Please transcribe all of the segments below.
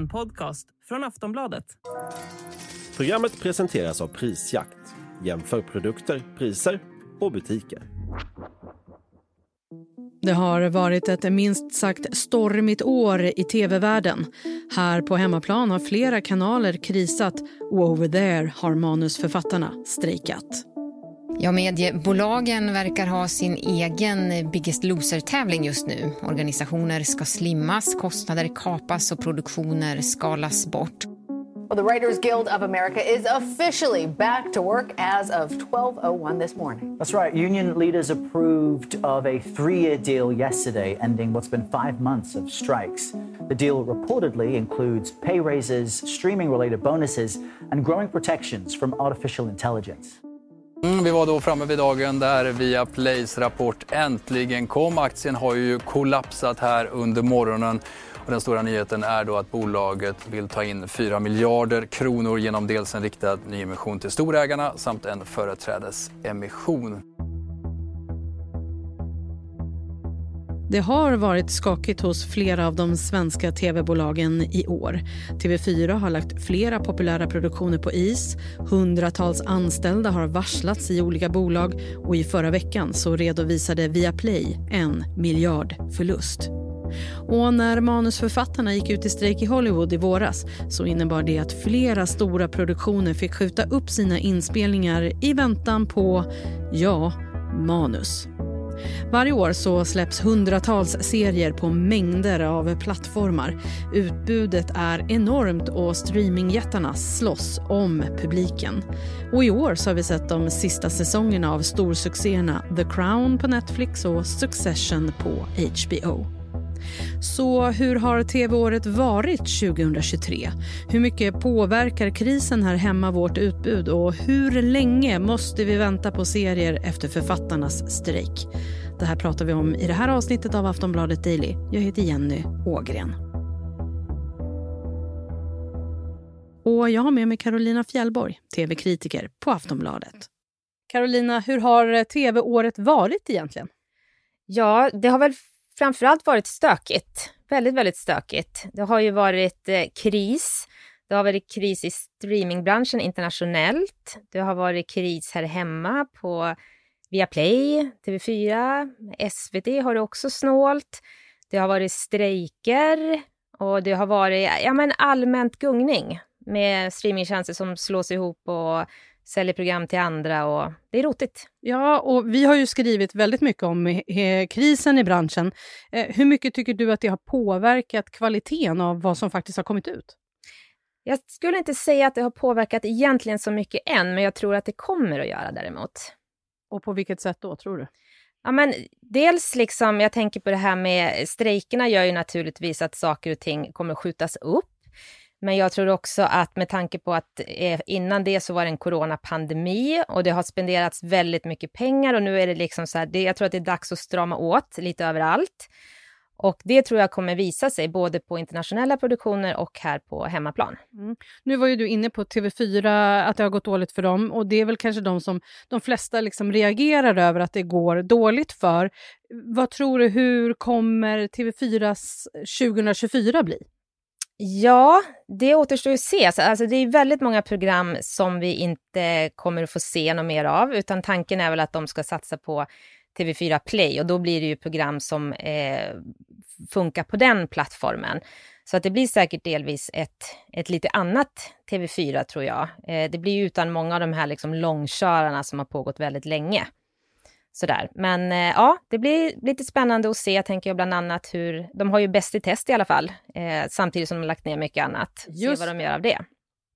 En podcast från Aftonbladet. Programmet presenteras av Prisjakt. Jämför produkter, priser och butiker. Det har varit ett minst sagt stormigt år i tv-världen. Här på hemmaplan har flera kanaler krisat och over there har manusförfattarna strejkat. Ja, mediebolagen verkar ha sin egen Biggest Loser-tävling just nu. Organisationer ska slimmas, kostnader kapas och produktioner skalas bort. Well, the Writers Guild of America is officially back to work as of 12:01 this morning. That's right. Union leaders approved of a three-year deal yesterday, ending what's been five months of strikes. The deal reportedly includes pay raises, streaming-related bonuses, and growing protections from artificial intelligence. Mm, vi var då framme vid dagen där via Plays rapport äntligen kom. Aktien har ju kollapsat här under morgonen. Och den stora nyheten är då att bolaget vill ta in 4 miljarder kronor genom dels en riktad nyemission till storägarna samt en företrädesemission. Det har varit skakigt hos flera av de svenska tv-bolagen i år. TV4 har lagt flera populära produktioner på is. Hundratals anställda har varslats i olika bolag och i förra veckan så redovisade Viaplay en miljardförlust. Och när manusförfattarna gick ut i strejk i Hollywood i våras så innebar det att flera stora produktioner fick skjuta upp sina inspelningar i väntan på, ja, manus. Varje år så släpps hundratals serier på mängder av plattformar. Utbudet är enormt och streamingjättarna slåss om publiken. Och I år så har vi sett de sista säsongerna av storsuccéerna The Crown på Netflix och Succession på HBO. Så hur har tv-året varit 2023? Hur mycket påverkar krisen här hemma vårt utbud och hur länge måste vi vänta på serier efter författarnas strejk? Det här pratar vi om i det här avsnittet av Aftonbladet Daily. Jag heter Jenny Ågren. Och jag har med mig Carolina Fjällborg, tv-kritiker på Aftonbladet. Carolina, hur har tv-året varit egentligen? Ja, det har väl framförallt varit stökigt. Väldigt, väldigt stökigt. Det har ju varit eh, kris. Det har varit kris i streamingbranschen internationellt. Det har varit kris här hemma på Viaplay, TV4, SVT har det också snålt. Det har varit strejker och det har varit ja, men allmänt gungning med streamingtjänster som slås ihop och säljer program till andra och det är rotigt. Ja, och vi har ju skrivit väldigt mycket om krisen i branschen. Eh, hur mycket tycker du att det har påverkat kvaliteten av vad som faktiskt har kommit ut? Jag skulle inte säga att det har påverkat egentligen så mycket än, men jag tror att det kommer att göra däremot. Och på vilket sätt då, tror du? Ja, men dels liksom, jag tänker på det här med strejkerna gör ju naturligtvis att saker och ting kommer skjutas upp. Men jag tror också att med tanke på att eh, innan det så var det en coronapandemi och det har spenderats väldigt mycket pengar och nu är det liksom så här, det, jag tror att det är dags att strama åt lite överallt. Och det tror jag kommer visa sig både på internationella produktioner och här på hemmaplan. Mm. Nu var ju du inne på TV4, att det har gått dåligt för dem och det är väl kanske de som de flesta liksom reagerar över att det går dåligt för. Vad tror du, hur kommer TV4s 2024 bli? Ja, det återstår att se. Alltså, alltså, det är väldigt många program som vi inte kommer att få se något mer av, utan tanken är väl att de ska satsa på TV4 Play och då blir det ju program som eh, funkar på den plattformen. Så att det blir säkert delvis ett, ett lite annat TV4 tror jag. Eh, det blir utan många av de här liksom långkörarna som har pågått väldigt länge. Sådär. Men eh, ja, det blir lite spännande att se, tänker jag, bland annat hur... De har ju Bäst i test i alla fall, eh, samtidigt som de har lagt ner mycket annat. Just. Se vad de gör av det.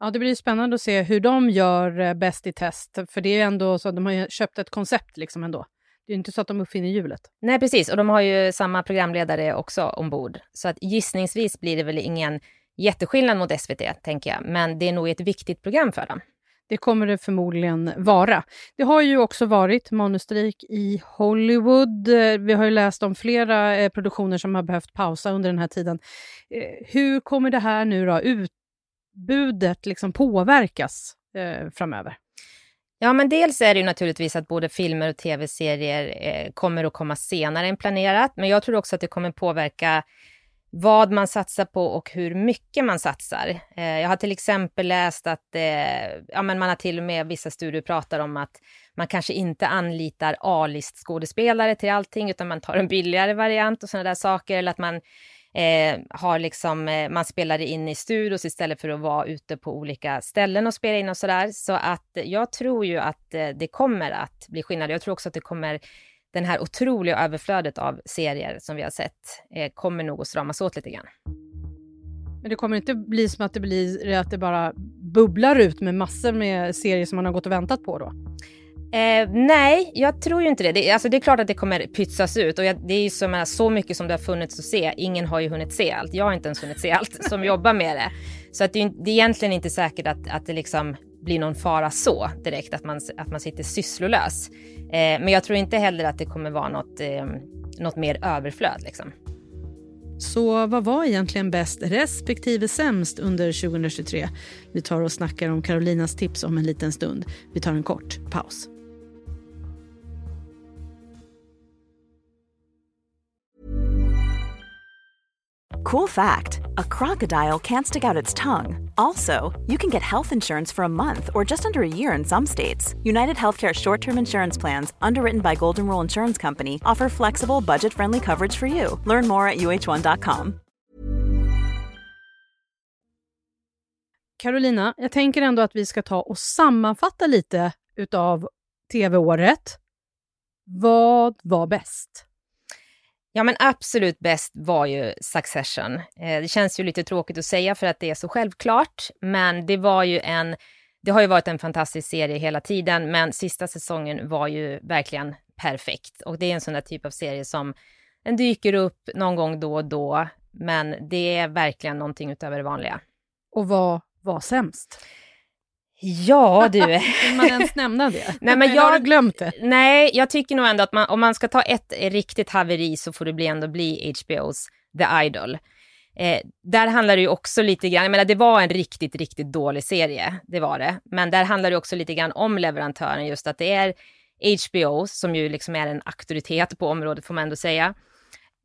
Ja, det blir spännande att se hur de gör eh, Bäst i test, för det är ändå så att de har köpt ett koncept liksom ändå. Det är inte så att de uppfinner hjulet. Nej, precis. Och de har ju samma programledare också ombord. Så att gissningsvis blir det väl ingen jätteskillnad mot SVT, tänker jag. Men det är nog ett viktigt program för dem. Det kommer det förmodligen vara. Det har ju också varit manusstrejk i Hollywood. Eh, vi har ju läst om flera eh, produktioner som har behövt pausa under den här tiden. Eh, hur kommer det här nu då, utbudet liksom påverkas eh, framöver? Ja, men dels är det ju naturligtvis att både filmer och tv-serier eh, kommer att komma senare än planerat, men jag tror också att det kommer påverka vad man satsar på och hur mycket man satsar. Eh, jag har till exempel läst att eh, ja, men man har till och med vissa studier pratar om att man kanske inte anlitar A-list skådespelare till allting, utan man tar en billigare variant och sådana där saker, eller att man eh, har liksom, eh, man spelar in i studios istället för att vara ute på olika ställen och spela in och sådär. Så att jag tror ju att eh, det kommer att bli skillnad. Jag tror också att det kommer den här otroliga överflödet av serier som vi har sett eh, kommer nog att stramas åt lite grann. Men det kommer inte bli som att det blir att det bara bubblar ut med massor med serier som man har gått och väntat på då? Eh, nej, jag tror ju inte det. det. Alltså det är klart att det kommer pytsas ut och jag, det är ju så, så mycket som det har funnits att se. Ingen har ju hunnit se allt. Jag har inte ens hunnit se allt som jobbar med det. Så att det, det är egentligen inte säkert att, att det liksom blir någon fara så direkt, att man, att man sitter sysslolös. Eh, men jag tror inte heller att det kommer vara något, eh, något mer överflöd. Liksom. Så vad var egentligen bäst respektive sämst under 2023? Vi tar och snackar om Carolinas tips om en liten stund. Vi tar en kort paus. Cool fact a crocodile can't stick out its tongue. Also, you can get health insurance for a month or just under a year in some states. United Healthcare short term insurance plans, underwritten by Golden Rule Insurance Company, offer flexible, budget friendly coverage for you. Learn more at uh1.com. Carolina, jag tänker ändå att vi ska ta och sammanfatta lite utav tv-året. Vad var bäst? Ja, men absolut bäst var ju Succession. Eh, det känns ju lite tråkigt att säga för att det är så självklart, men det var ju en... Det har ju varit en fantastisk serie hela tiden, men sista säsongen var ju verkligen perfekt. Och det är en sån där typ av serie som den dyker upp någon gång då och då, men det är verkligen någonting utöver det vanliga. Och vad var sämst? Ja du. Vill man ens nämna det? nej, men jag, har du glömt det? Nej, jag tycker nog ändå att man, om man ska ta ett riktigt haveri så får det bli ändå bli HBOs The Idol. Eh, där handlar det ju också lite grann, jag menar det var en riktigt, riktigt dålig serie, det var det. Men där handlar det också lite grann om leverantören, just att det är HBO som ju liksom är en auktoritet på området får man ändå säga.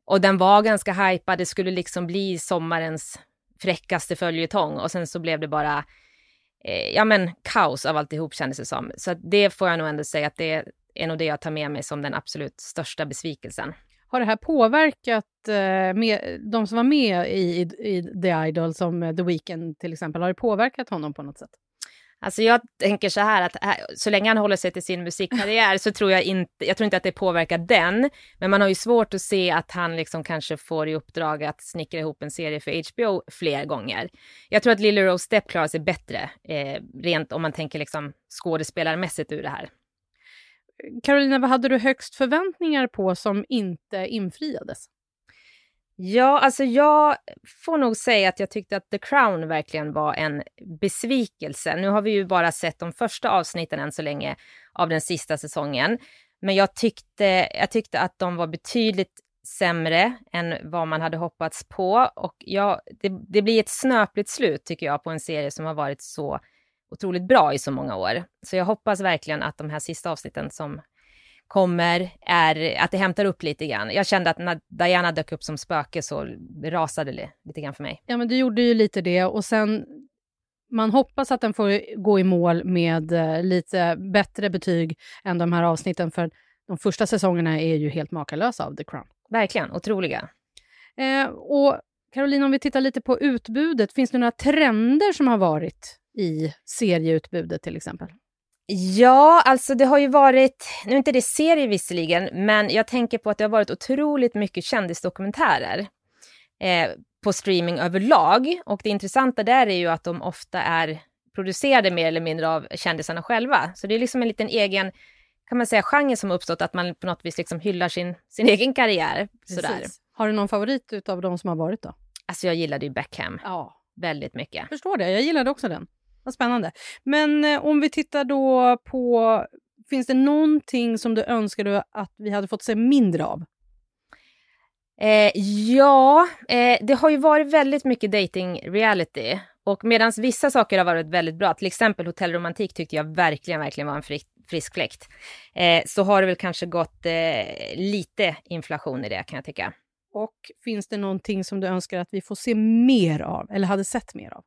Och den var ganska hypad, det skulle liksom bli sommarens fräckaste följetong och sen så blev det bara eh, ja men kaos av alltihop kändes det som. Så det får jag nog ändå säga att det är nog det jag tar med mig som den absolut största besvikelsen. Har det här påverkat eh, med, de som var med i, i, i The Idol, som The Weeknd till exempel, har det påverkat honom på något sätt? Alltså jag tänker så här att äh, så länge han håller sig till sin musikkarriär så tror jag inte, jag tror inte att det påverkar den, men man har ju svårt att se att han liksom kanske får i uppdrag att snickra ihop en serie för HBO fler gånger. Jag tror att Lily Rose Depp klarar sig bättre, eh, rent om man tänker liksom skådespelarmässigt ur det här. Carolina, vad hade du högst förväntningar på som inte infriades? Ja, alltså jag får nog säga att jag tyckte att The Crown verkligen var en besvikelse. Nu har vi ju bara sett de första avsnitten än så länge av den sista säsongen. Men jag tyckte, jag tyckte att de var betydligt sämre än vad man hade hoppats på. Och ja, det, det blir ett snöpligt slut tycker jag på en serie som har varit så otroligt bra i så många år. Så jag hoppas verkligen att de här sista avsnitten som kommer är att det hämtar upp lite grann. Jag kände att när Diana dök upp som spöke så rasade det lite grann för mig. Ja, men du gjorde ju lite det och sen man hoppas att den får gå i mål med eh, lite bättre betyg än de här avsnitten, för de första säsongerna är ju helt makalösa av The Crown. Verkligen, otroliga. Eh, och Caroline, om vi tittar lite på utbudet, finns det några trender som har varit i serieutbudet till exempel? Ja, alltså det har ju varit, nu är inte det serier visserligen, men jag tänker på att det har varit otroligt mycket kändisdokumentärer eh, på streaming överlag. Och det intressanta där är ju att de ofta är producerade mer eller mindre av kändisarna själva. Så det är liksom en liten egen, kan man säga, genre som uppstått, att man på något vis liksom hyllar sin, sin egen karriär. Sådär. Har du någon favorit av de som har varit då? Alltså jag gillade ju Beckham ja. väldigt mycket. Jag förstår det, jag gillade också den. Vad spännande. Men eh, om vi tittar då på, finns det någonting som du önskade att vi hade fått se mindre av? Eh, ja, eh, det har ju varit väldigt mycket dating reality. Och medan vissa saker har varit väldigt bra, till exempel hotellromantik tyckte jag verkligen, verkligen var en frisk, frisk fläkt. Eh, så har det väl kanske gått eh, lite inflation i det kan jag tycka. Och finns det någonting som du önskar att vi får se mer av, eller hade sett mer av?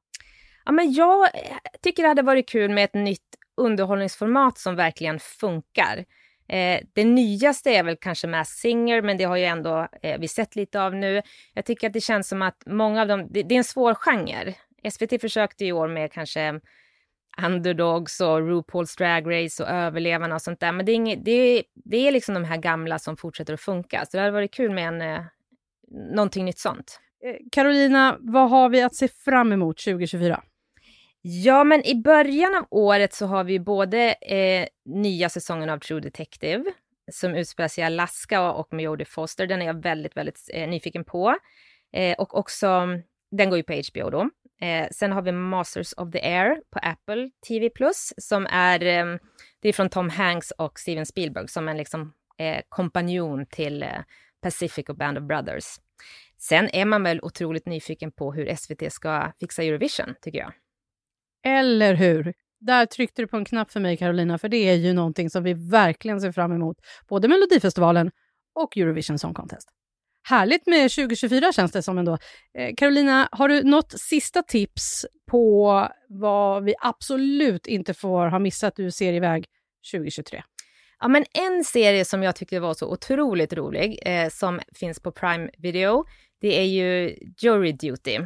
Ja, men jag eh, tycker det hade varit kul med ett nytt underhållningsformat som verkligen funkar. Eh, det nyaste är väl kanske Mass Singer, men det har ju ändå eh, vi sett lite av nu. Jag tycker att det känns som att många av dem, det, det är en svår genre. SVT försökte i år med kanske Underdogs och RuPaul's Drag Race och Överlevarna och sånt där. Men det är, inget, det, det är liksom de här gamla som fortsätter att funka. Så det hade varit kul med en, eh, någonting nytt sånt. Eh, Carolina, vad har vi att se fram emot 2024? Ja, men i början av året så har vi både eh, nya säsongen av True Detective som utspelar sig i Alaska och med Jodie Foster. Den är jag väldigt, väldigt eh, nyfiken på. Eh, och också, den går ju på HBO då. Eh, sen har vi Masters of the Air på Apple TV+, som är, eh, det är från Tom Hanks och Steven Spielberg som en liksom eh, kompanjon till eh, Pacific och Band of Brothers. Sen är man väl otroligt nyfiken på hur SVT ska fixa Eurovision, tycker jag. Eller hur? Där tryckte du på en knapp för mig, Carolina, för det är ju någonting som vi verkligen ser fram emot. Både Melodifestivalen och Eurovision Song Contest. Härligt med 2024 känns det som ändå. Eh, Carolina, har du något sista tips på vad vi absolut inte får ha missat Du ser iväg 2023? Ja, men en serie som jag tyckte var så otroligt rolig, eh, som finns på Prime Video, det är ju Jury Duty.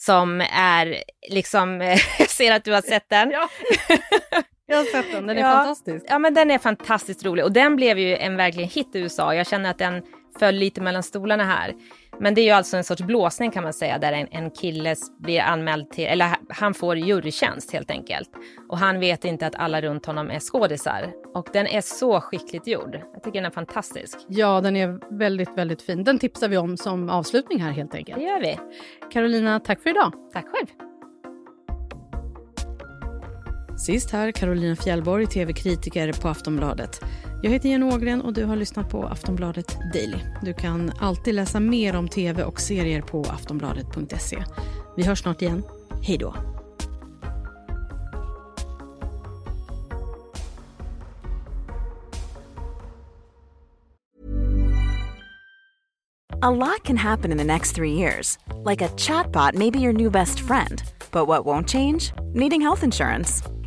Som är liksom, jag ser att du har sett den. Ja. Jag har sett den, den är ja, fantastisk. Ja, men den är fantastiskt rolig och den blev ju en verkligen hit i USA. Jag känner att den föll lite mellan stolarna här. Men det är ju alltså en sorts blåsning kan man säga, där en, en kille blir anmäld till, eller han får jurytjänst helt enkelt. Och han vet inte att alla runt honom är skådisar. Och den är så skickligt gjord. Jag tycker den är fantastisk. Ja, den är väldigt, väldigt fin. Den tipsar vi om som avslutning här helt enkelt. Det gör vi. Carolina, tack för idag. Tack själv. Sist här Carolina Fjällborg, tv-kritiker på Aftonbladet. Jag heter Jenny Ågren och du har lyssnat på Aftonbladet Daily. Du kan alltid läsa mer om tv och serier på aftonbladet.se. Vi hörs snart igen. Hej då! A lot can happen in the next three years. Like a chatbot may be your new best friend. But what won't change? Needing health insurance.